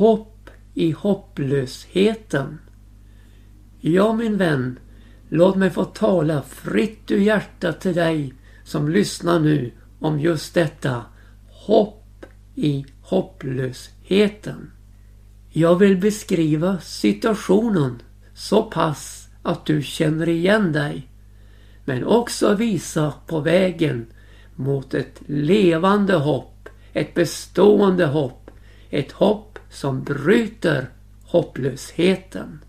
Hopp i hopplösheten. Ja min vän, låt mig få tala fritt ur hjärtat till dig som lyssnar nu om just detta. Hopp i hopplösheten. Jag vill beskriva situationen så pass att du känner igen dig. Men också visa på vägen mot ett levande hopp, ett bestående hopp, ett hopp som bryter hopplösheten.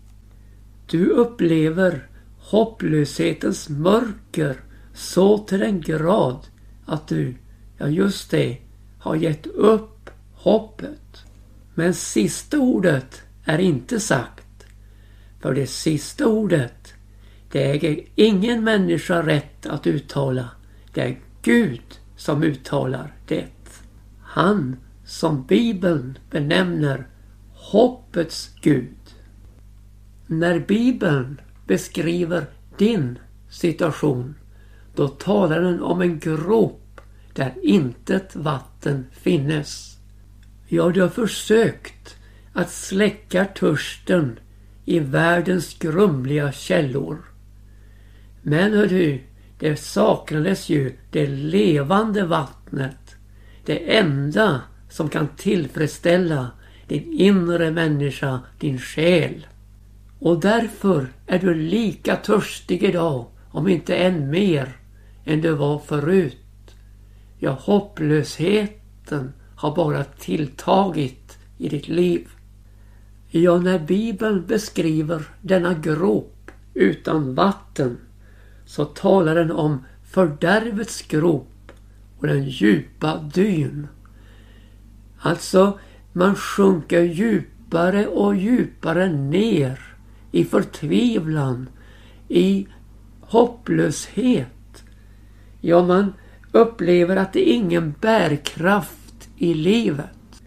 Du upplever hopplöshetens mörker så till den grad att du, ja just det, har gett upp hoppet. Men sista ordet är inte sagt. För det sista ordet, det äger ingen människa rätt att uttala. Det är Gud som uttalar det. Han som Bibeln benämner hoppets Gud. När Bibeln beskriver din situation, då talar den om en grop där intet vatten finnes. Ja, du har försökt att släcka törsten i världens grumliga källor. Men hördu, det saknades ju det levande vattnet. Det enda som kan tillfredsställa din inre människa, din själ. Och därför är du lika törstig idag, om inte än mer, än du var förut. Ja, hopplösheten har bara tilltagit i ditt liv. Ja, när Bibeln beskriver denna grop utan vatten så talar den om fördärvets grop och den djupa dyn. Alltså, man sjunker djupare och djupare ner i förtvivlan, i hopplöshet. Ja, man upplever att det är ingen bärkraft i livet.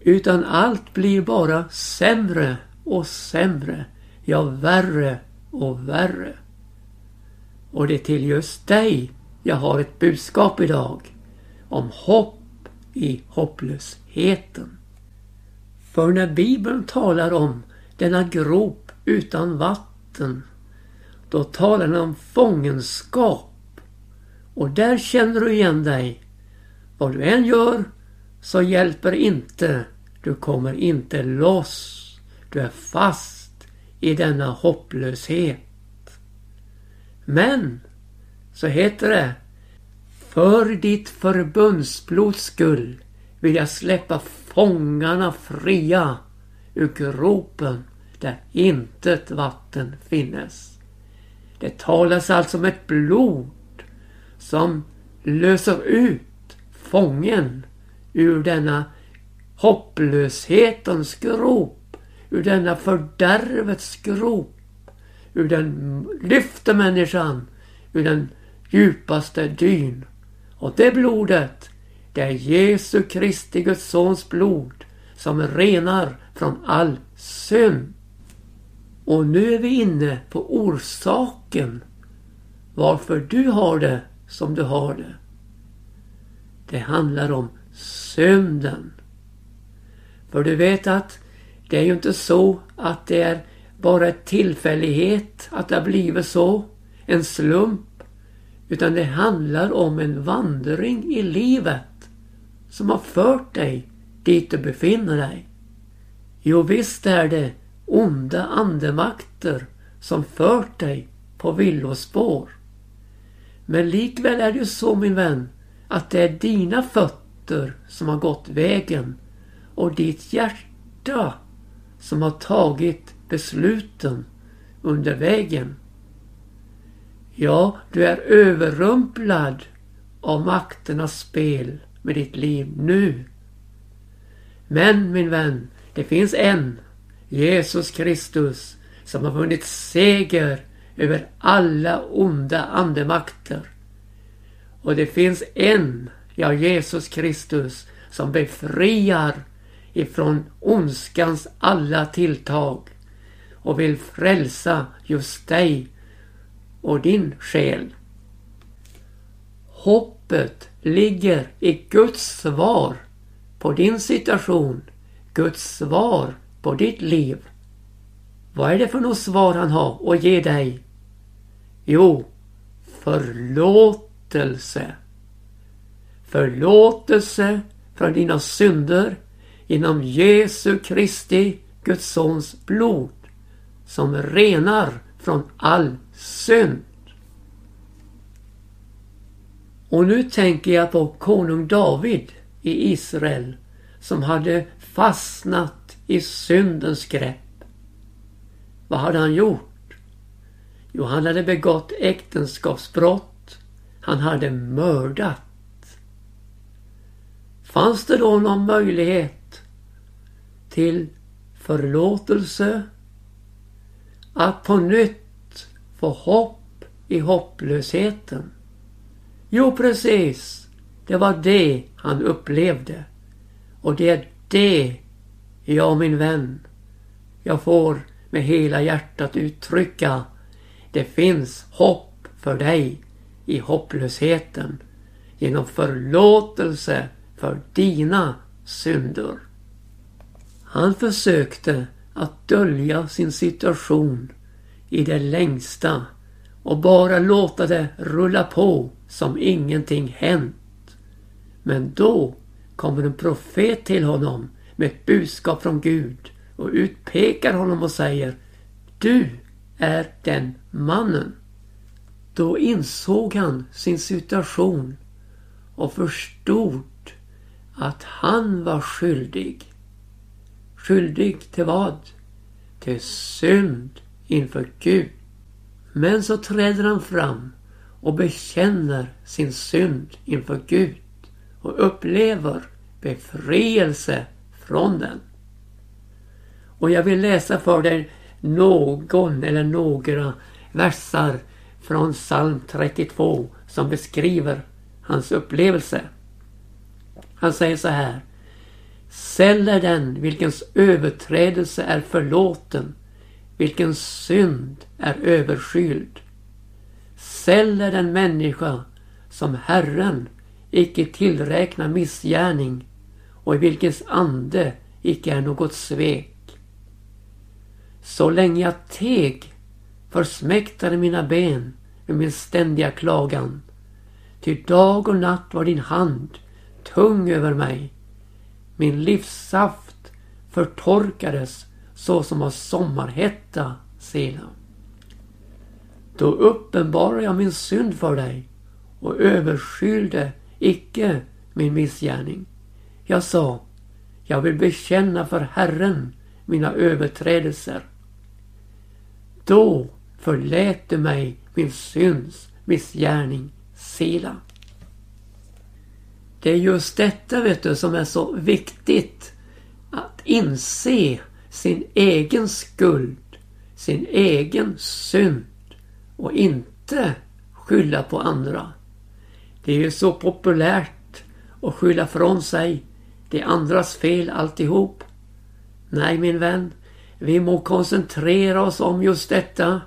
Utan allt blir bara sämre och sämre. Ja, värre och värre. Och det är till just dig jag har ett budskap idag. Om hopp i hopplöshet hopplösheten. För när Bibeln talar om denna grop utan vatten, då talar den om fångenskap. Och där känner du igen dig. Vad du än gör så hjälper inte. Du kommer inte loss. Du är fast i denna hopplöshet. Men, så heter det, för ditt förbundsblods skull vill jag släppa fångarna fria ur gropen där intet vatten finnes. Det talas alltså om ett blod som löser ut fången ur denna hopplöshetens grop, ur denna fördärvets grop, ur den lyfter människan ur den djupaste dyn. Och det blodet, det är Jesu Kristi Guds Sons blod som renar från all synd. Och nu är vi inne på orsaken varför du har det som du har det. Det handlar om synden. För du vet att det är ju inte så att det är bara en tillfällighet att det har blivit så. En slump. Utan det handlar om en vandring i livet som har fört dig dit du befinner dig. Jo visst är det onda andemakter som fört dig på villospår. Men likväl är det ju så min vän att det är dina fötter som har gått vägen och ditt hjärta som har tagit besluten under vägen. Ja, du är överrumplad av makternas spel med ditt liv nu. Men min vän, det finns en, Jesus Kristus, som har vunnit seger över alla onda andemakter. Och det finns en, ja Jesus Kristus, som befriar ifrån ondskans alla tilltag och vill frälsa just dig och din själ. Hoppet ligger i Guds svar på din situation. Guds svar på ditt liv. Vad är det för något svar han har att ge dig? Jo, förlåtelse. Förlåtelse för dina synder genom Jesu Kristi, Guds sons blod som renar från all synd. Och nu tänker jag på konung David i Israel som hade fastnat i syndens grepp. Vad hade han gjort? Jo, han hade begått äktenskapsbrott. Han hade mördat. Fanns det då någon möjlighet till förlåtelse? Att på nytt få hopp i hopplösheten? Jo, precis. Det var det han upplevde. Och det är det, ja min vän, jag får med hela hjärtat uttrycka. Det finns hopp för dig i hopplösheten genom förlåtelse för dina synder. Han försökte att dölja sin situation i det längsta och bara låta det rulla på som ingenting hänt. Men då kommer en profet till honom med ett budskap från Gud och utpekar honom och säger Du är den mannen. Då insåg han sin situation och förstod att han var skyldig. Skyldig till vad? Till synd inför Gud. Men så träder han fram och bekänner sin synd inför Gud och upplever befrielse från den. Och jag vill läsa för dig någon eller några versar från psalm 32 som beskriver hans upplevelse. Han säger så här. Säll är den vilkens överträdelse är förlåten, vilken synd är överskyld. Säll är den människa som Herren icke tillräknar missgärning och i vilkens ande icke är något svek. Så länge jag teg försmäktade mina ben med min ständiga klagan. Ty dag och natt var din hand tung över mig. Min livssaft förtorkades så som av sommarhetta, Sela. Då uppenbarade jag min synd för dig och överskylde icke min missgärning. Jag sa, jag vill bekänna för Herren mina överträdelser. Då förlät du mig min synds missgärning, Sela. Det är just detta vet du som är så viktigt. Att inse sin egen skuld, sin egen synd och inte skylla på andra. Det är ju så populärt att skylla från sig. Det är andras fel alltihop. Nej min vän, vi må koncentrera oss om just detta.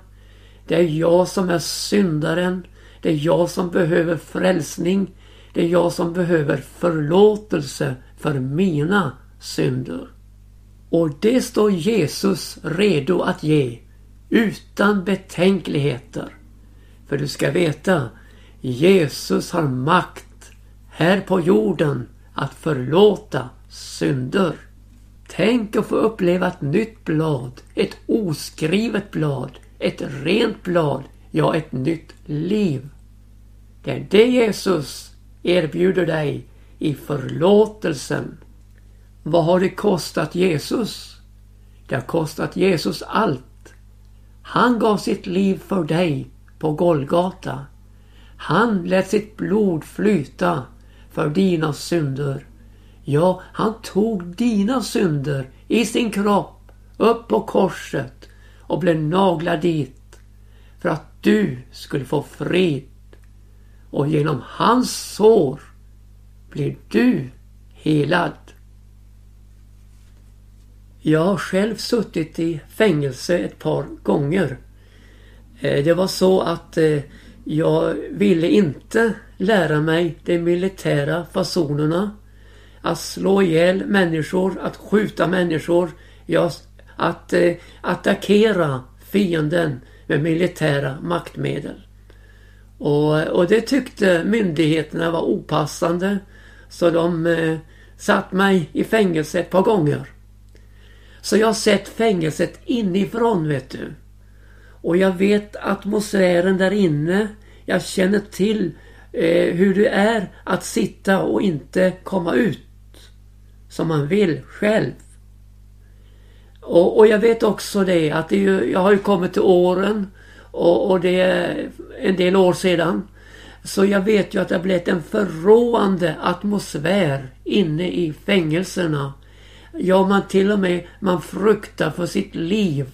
Det är jag som är syndaren. Det är jag som behöver frälsning. Det är jag som behöver förlåtelse för mina synder. Och det står Jesus redo att ge utan betänkligheter. För du ska veta, Jesus har makt här på jorden att förlåta synder. Tänk att få uppleva ett nytt blad, ett oskrivet blad, ett rent blad, ja ett nytt liv. Det är det Jesus erbjuder dig i förlåtelsen. Vad har det kostat Jesus? Det har kostat Jesus allt. Han gav sitt liv för dig på Golgata. Han lät sitt blod flyta för dina synder. Ja, han tog dina synder i sin kropp upp på korset och blev naglad dit för att du skulle få frid och genom hans sår blir du helad. Jag har själv suttit i fängelse ett par gånger. Eh, det var så att eh, jag ville inte lära mig de militära fasonerna. att slå ihjäl människor, att skjuta människor, att eh, attackera fienden med militära maktmedel. Och, och det tyckte myndigheterna var opassande så de eh, satt mig i fängelse ett par gånger. Så jag har sett fängelset inifrån vet du. Och jag vet atmosfären där inne. Jag känner till eh, hur det är att sitta och inte komma ut som man vill själv. Och, och jag vet också det att det ju, jag har ju kommit till åren och, och, det är en del år sedan. Så jag vet ju att det har blivit en förråande atmosfär inne i fängelserna. Ja, man till och med man fruktar för sitt liv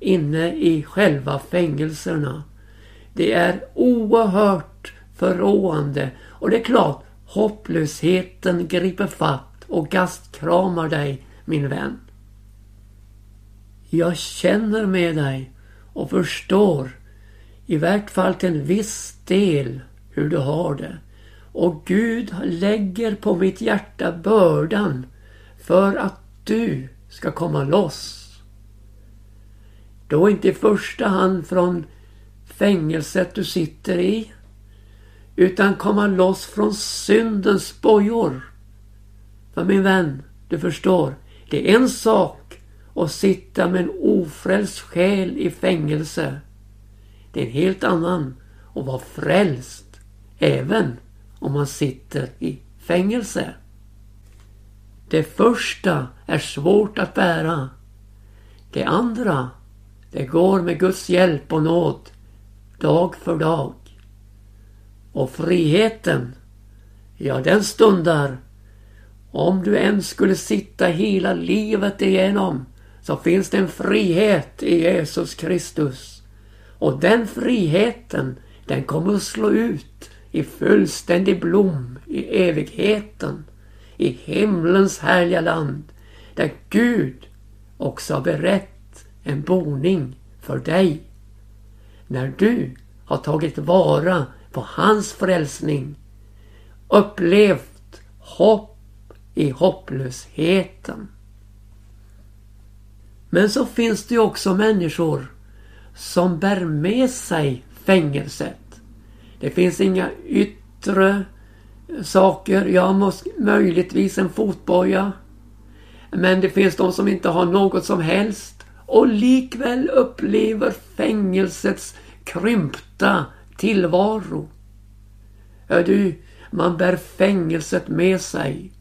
inne i själva fängelserna. Det är oerhört förråande och det är klart hopplösheten griper fatt och gastkramar dig min vän. Jag känner med dig och förstår i vart fall till en viss del hur du har det. Och Gud lägger på mitt hjärta bördan för att du ska komma loss. Då inte i första hand från fängelset du sitter i utan komma loss från syndens bojor. För min vän, du förstår, det är en sak att sitta med en ofrälst själ i fängelse. Det är en helt annan att vara frälst även om man sitter i fängelse. Det första är svårt att bära. Det andra, det går med Guds hjälp och nåd dag för dag. Och friheten, ja den stundar. Om du än skulle sitta hela livet igenom så finns det en frihet i Jesus Kristus. Och den friheten, den kommer att slå ut i fullständig blom i evigheten. I himlens härliga land. Där Gud också har berett en boning för dig. När du har tagit vara på hans frälsning. Upplevt hopp i hopplösheten. Men så finns det ju också människor som bär med sig fängelset. Det finns inga yttre saker. ja måste möjligtvis en fotboja. Men det finns de som inte har något som helst och likväl upplever fängelsets krympta tillvaro. Hör du, man bär fängelset med sig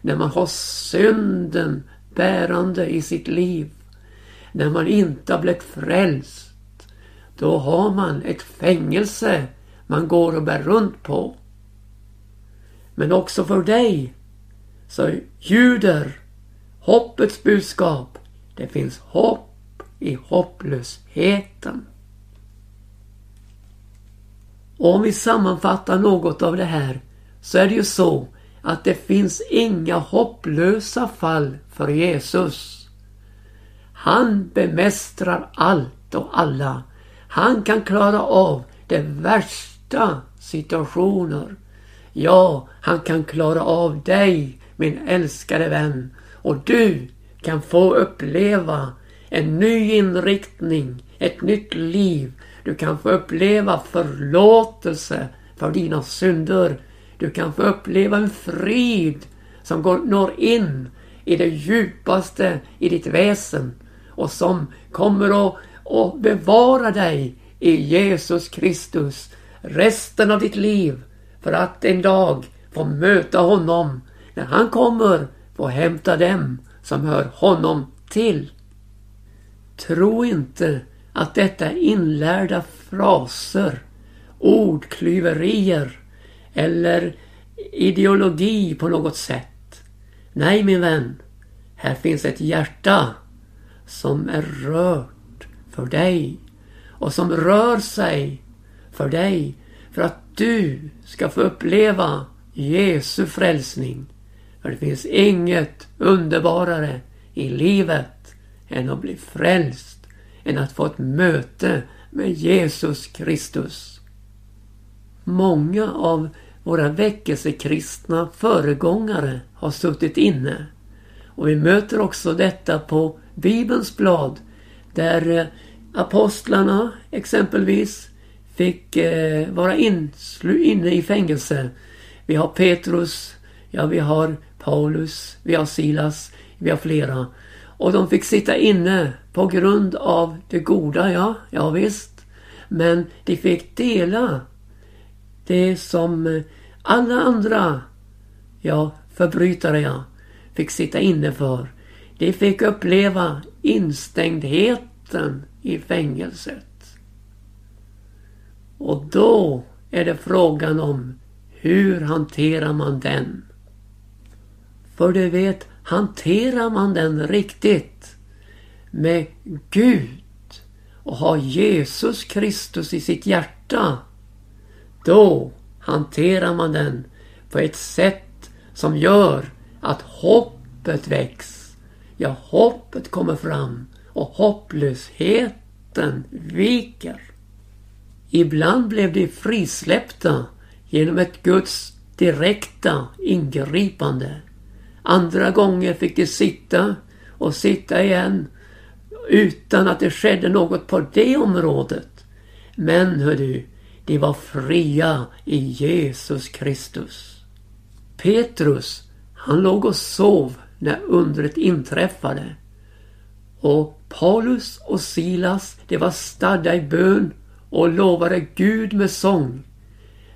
när man har synden bärande i sitt liv. När man inte har blivit frälst. Då har man ett fängelse man går och bär runt på. Men också för dig så ljuder hoppets budskap. Det finns hopp i hopplösheten. Och om vi sammanfattar något av det här så är det ju så att det finns inga hopplösa fall för Jesus. Han bemästrar allt och alla. Han kan klara av de värsta situationer. Ja, han kan klara av dig, min älskade vän. Och du kan få uppleva en ny inriktning, ett nytt liv. Du kan få uppleva förlåtelse för dina synder. Du kan få uppleva en frid som går, når in i det djupaste i ditt väsen och som kommer att, att bevara dig i Jesus Kristus resten av ditt liv för att en dag få möta honom när han kommer få hämta dem som hör honom till. Tro inte att detta är inlärda fraser, ordklyverier eller ideologi på något sätt. Nej min vän, här finns ett hjärta som är rört för dig och som rör sig för dig för att du ska få uppleva Jesu frälsning. För det finns inget underbarare i livet än att bli frälst, än att få ett möte med Jesus Kristus. Många av våra väckelsekristna föregångare har suttit inne. Och vi möter också detta på Bibelns blad där eh, apostlarna exempelvis fick eh, vara inne i fängelse. Vi har Petrus, ja vi har Paulus, vi har Silas, vi har flera. Och de fick sitta inne på grund av det goda, ja, ja visst. Men de fick dela det som eh, alla andra, ja, förbrytare ja, fick sitta inne för. De fick uppleva instängdheten i fängelset. Och då är det frågan om hur hanterar man den? För du vet, hanterar man den riktigt med Gud och har Jesus Kristus i sitt hjärta, då hanterar man den på ett sätt som gör att hoppet väcks. Ja, hoppet kommer fram och hopplösheten viker. Ibland blev de frisläppta genom ett Guds direkta ingripande. Andra gånger fick de sitta och sitta igen utan att det skedde något på det området. Men hör du, de var fria i Jesus Kristus. Petrus, han låg och sov när undret inträffade. Och Paulus och Silas, de var stadda i bön och lovade Gud med sång.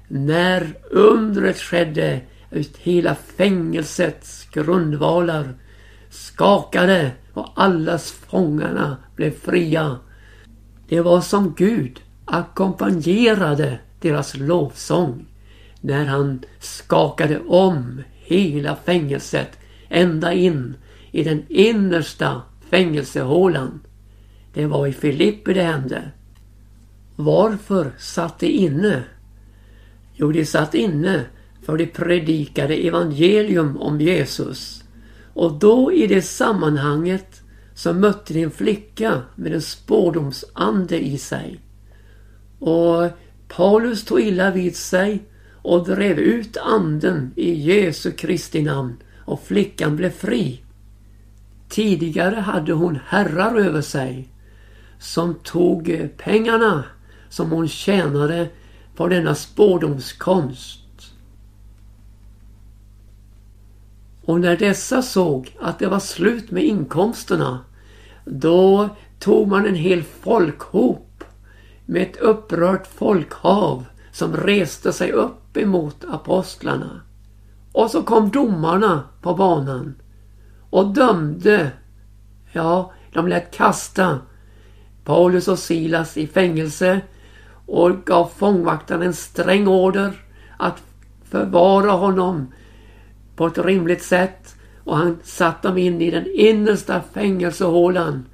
När undret skedde, ut hela fängelsets grundvalar skakade och allas fångarna blev fria. Det var som Gud ackompanjerade deras lovsång när han skakade om hela fängelset ända in i den innersta fängelsehålan. Det var i Filippi det hände. Varför satt de inne? Jo, de satt inne för de predikade evangelium om Jesus. Och då i det sammanhanget så mötte de en flicka med en spårdomsande i sig. Och Paulus tog illa vid sig och drev ut anden i Jesu Kristi namn och flickan blev fri. Tidigare hade hon herrar över sig som tog pengarna som hon tjänade på denna spårdomskonst. Och när dessa såg att det var slut med inkomsterna då tog man en hel folkhop med ett upprört folkhav som reste sig upp emot apostlarna. Och så kom domarna på banan och dömde. Ja, de lät kasta Paulus och Silas i fängelse och gav fångvaktaren en sträng order att förvara honom på ett rimligt sätt. Och han satte dem in i den innersta fängelsehålan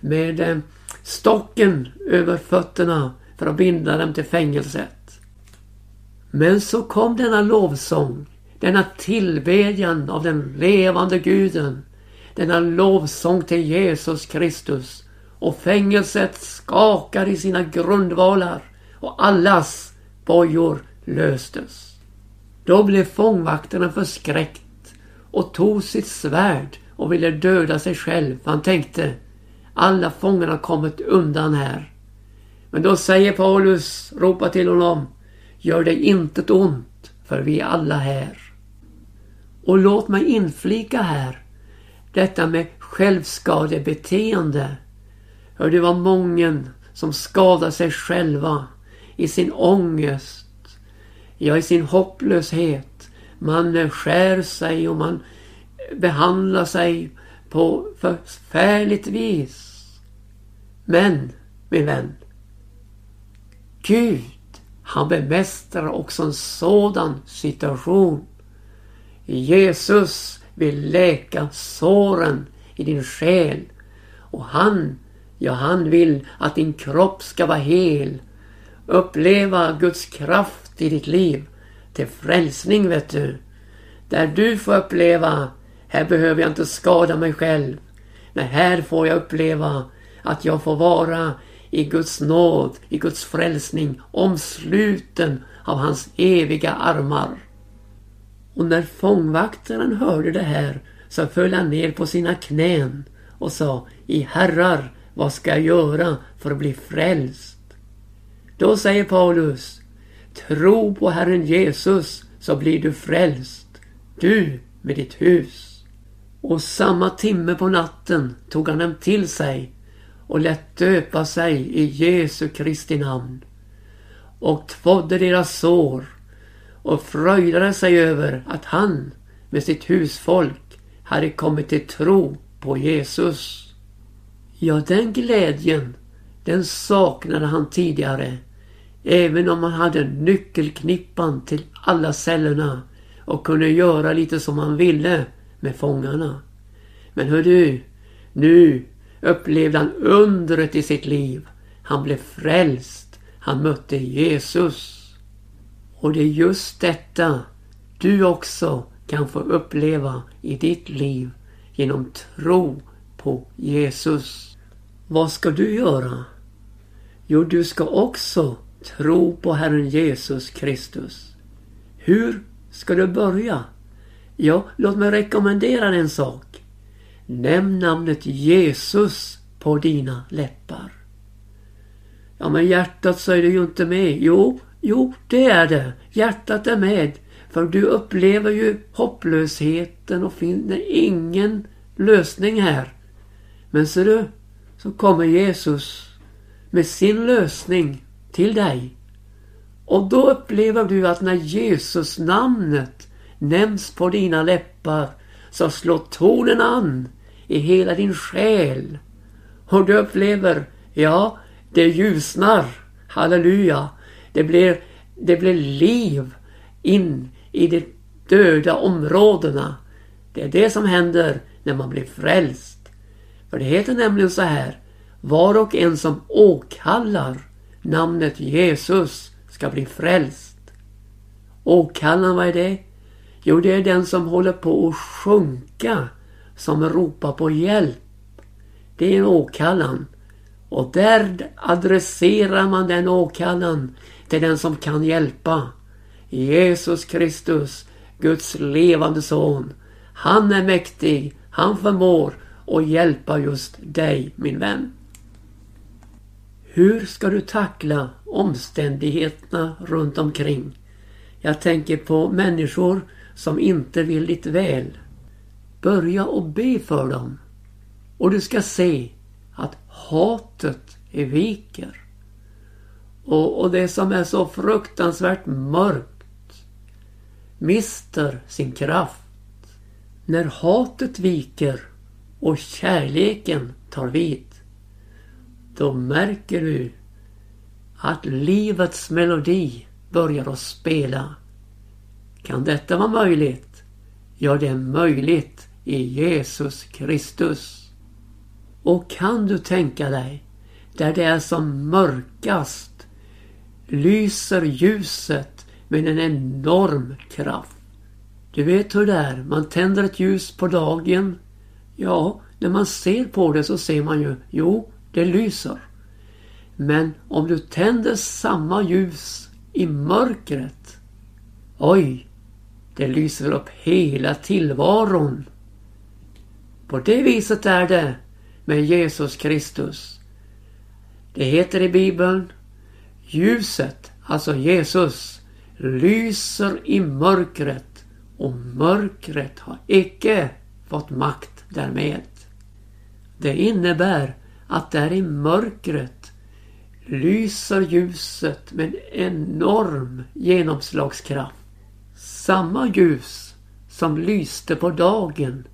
med eh, stocken över fötterna för att binda dem till fängelset. Men så kom denna lovsång, denna tillbedjan av den levande guden, denna lovsång till Jesus Kristus. Och fängelset skakar i sina grundvalar och allas bojor löstes. Då blev fångvaktarna förskräckt och tog sitt svärd och ville döda sig själv. Han tänkte, alla fångarna kommit undan här. Men då säger Paulus, ropar till honom, gör dig intet ont, för vi är alla här. Och låt mig inflika här, detta med självskadebeteende. Hör det var många som skadade sig själva i sin ångest, ja i sin hopplöshet. Man skär sig och man behandlar sig på förfärligt vis. Men, min vän, Gud, han bemästrar också en sådan situation. Jesus vill läka såren i din själ och han, ja han vill att din kropp ska vara hel uppleva Guds kraft i ditt liv till frälsning vet du. Där du får uppleva, här behöver jag inte skada mig själv. Men här får jag uppleva att jag får vara i Guds nåd, i Guds frälsning, omsluten av hans eviga armar. Och när fångvaktaren hörde det här så föll han ner på sina knän och sa I herrar, vad ska jag göra för att bli frälst? Då säger Paulus Tro på Herren Jesus så blir du frälst, du med ditt hus. Och samma timme på natten tog han dem till sig och lät döpa sig i Jesu Kristi namn och tvådde deras sår och fröjdade sig över att han med sitt husfolk hade kommit till tro på Jesus. Ja, den glädjen, den saknade han tidigare. Även om han hade nyckelknippan till alla cellerna och kunde göra lite som han ville med fångarna. Men hör du, nu upplevde han undret i sitt liv. Han blev frälst. Han mötte Jesus. Och det är just detta du också kan få uppleva i ditt liv genom tro på Jesus. Vad ska du göra? Jo, du ska också tro på Herren Jesus Kristus. Hur ska du börja? Ja, låt mig rekommendera en sak. Nämn namnet Jesus på dina läppar. Ja, men hjärtat så är det ju inte med. Jo, jo, det är det. Hjärtat är med. För du upplever ju hopplösheten och finner ingen lösning här. Men ser du, så kommer Jesus med sin lösning till dig. Och då upplever du att när Jesus namnet nämns på dina läppar så slår tonen an i hela din själ. Och du upplever, ja, det ljusnar. Halleluja. Det blir, det blir liv in i de döda områdena. Det är det som händer när man blir frälst. För det heter nämligen så här. Var och en som åkallar namnet Jesus ska bli frälst. Åkallan, vad är det? Jo, det är den som håller på att sjunka, som ropar på hjälp. Det är en åkallan. Och där adresserar man den åkallan till den som kan hjälpa. Jesus Kristus, Guds levande son. Han är mäktig, han förmår att hjälpa just dig min vän. Hur ska du tackla omständigheterna runt omkring? Jag tänker på människor som inte vill ditt väl. Börja och be för dem. Och du ska se att hatet viker. Och, och det som är så fruktansvärt mörkt mister sin kraft. När hatet viker och kärleken tar vid då märker du att livets melodi börjar att spela. Kan detta vara möjligt? Ja, det är möjligt i Jesus Kristus. Och kan du tänka dig, där det är som mörkast, lyser ljuset med en enorm kraft. Du vet hur det är, man tänder ett ljus på dagen. Ja, när man ser på det så ser man ju, jo, det lyser. Men om du tänder samma ljus i mörkret. Oj, det lyser upp hela tillvaron. På det viset är det med Jesus Kristus. Det heter i Bibeln Ljuset, alltså Jesus, lyser i mörkret och mörkret har icke fått makt därmed. Det innebär att där i mörkret lyser ljuset med en enorm genomslagskraft. Samma ljus som lyste på dagen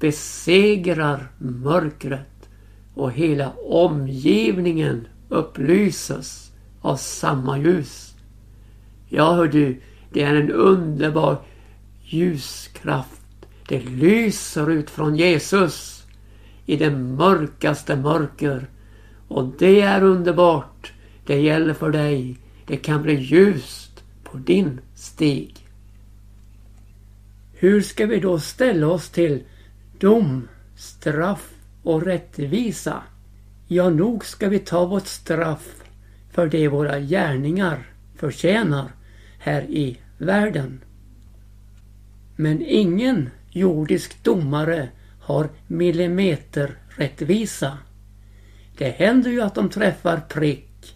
besegrar mörkret och hela omgivningen upplyses av samma ljus. Ja, hör du, det är en underbar ljuskraft. Det lyser ut från Jesus i det mörkaste mörker. Och det är underbart. Det gäller för dig. Det kan bli ljust på din stig. Hur ska vi då ställa oss till dom, straff och rättvisa? Ja, nog ska vi ta vårt straff för det våra gärningar förtjänar. här i världen. Men ingen jordisk domare har millimeterrättvisa. Det händer ju att de träffar prick.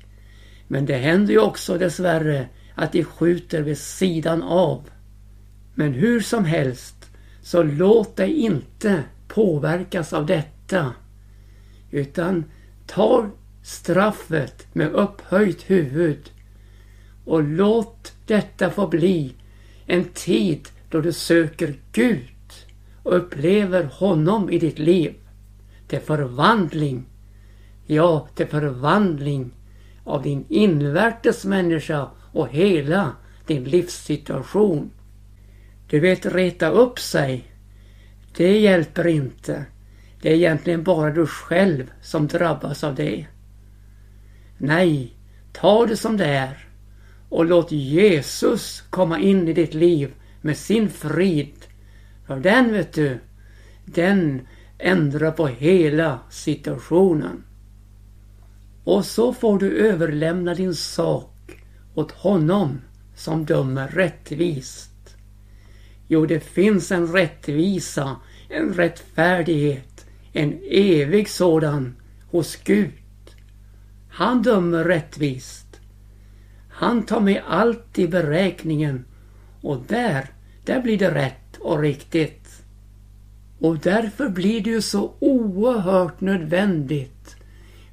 Men det händer ju också dessvärre att de skjuter vid sidan av. Men hur som helst så låt dig inte påverkas av detta. Utan ta straffet med upphöjt huvud och låt detta få bli en tid då du söker Gud och upplever honom i ditt liv. Till förvandling, ja till förvandling av din invärtes människa och hela din livssituation. Du vet, reta upp sig, det hjälper inte. Det är egentligen bara du själv som drabbas av det. Nej, ta det som det är och låt Jesus komma in i ditt liv med sin frid. För den vet du, den ändrar på hela situationen. Och så får du överlämna din sak åt honom som dömer rättvist. Jo, det finns en rättvisa, en rättfärdighet, en evig sådan hos Gud. Han dömer rättvist. Han tar med allt i beräkningen och där, där blir det rätt och riktigt. Och därför blir det ju så oerhört nödvändigt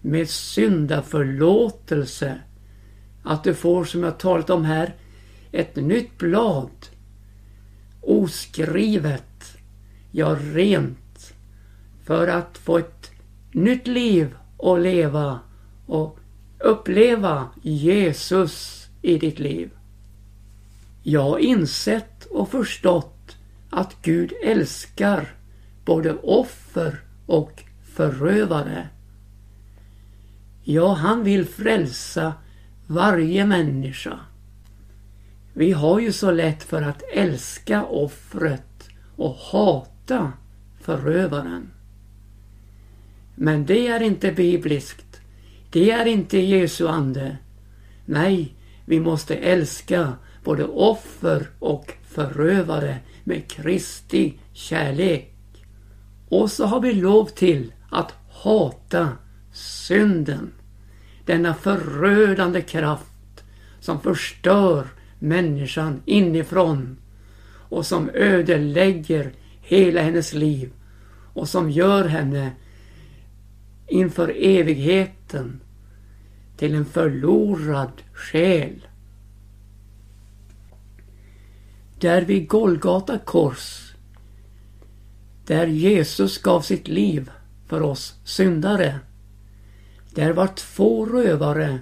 med syndaförlåtelse. Att du får, som jag talat om här, ett nytt blad. Oskrivet, ja rent. För att få ett nytt liv att leva och uppleva Jesus i ditt liv. Jag har insett och förstått att Gud älskar både offer och förövare. Ja, han vill frälsa varje människa. Vi har ju så lätt för att älska offret och hata förövaren. Men det är inte bibliskt. Det är inte Jesu ande. Nej, vi måste älska både offer och förövare med Kristi kärlek. Och så har vi lov till att hata synden. Denna förödande kraft som förstör människan inifrån och som ödelägger hela hennes liv och som gör henne inför evigheten till en förlorad själ. Där vid Golgata kors, där Jesus gav sitt liv för oss syndare, där var två rövare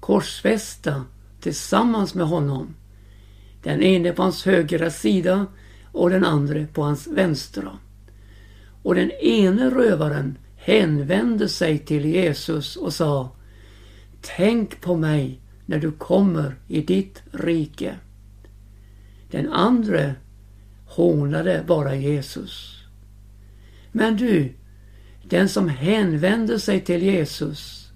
korsfästa tillsammans med honom. Den ene på hans högra sida och den andra på hans vänstra. Och den ene rövaren hänvände sig till Jesus och sa Tänk på mig när du kommer i ditt rike. Den andra hånade bara Jesus. Men du, den som hänvände sig till Jesus,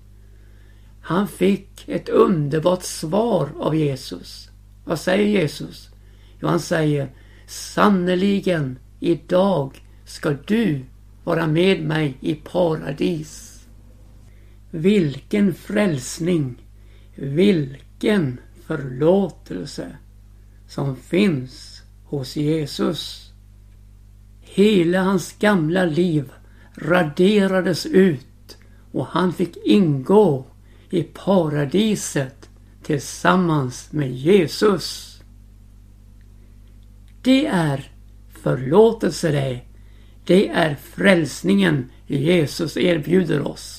han fick ett underbart svar av Jesus. Vad säger Jesus? Jo, han säger sannerligen idag ska du vara med mig i paradis. Vilken frälsning, vilken förlåtelse som finns hos Jesus. Hela hans gamla liv raderades ut och han fick ingå i paradiset tillsammans med Jesus. Det är förlåtelse det. Det är frälsningen Jesus erbjuder oss.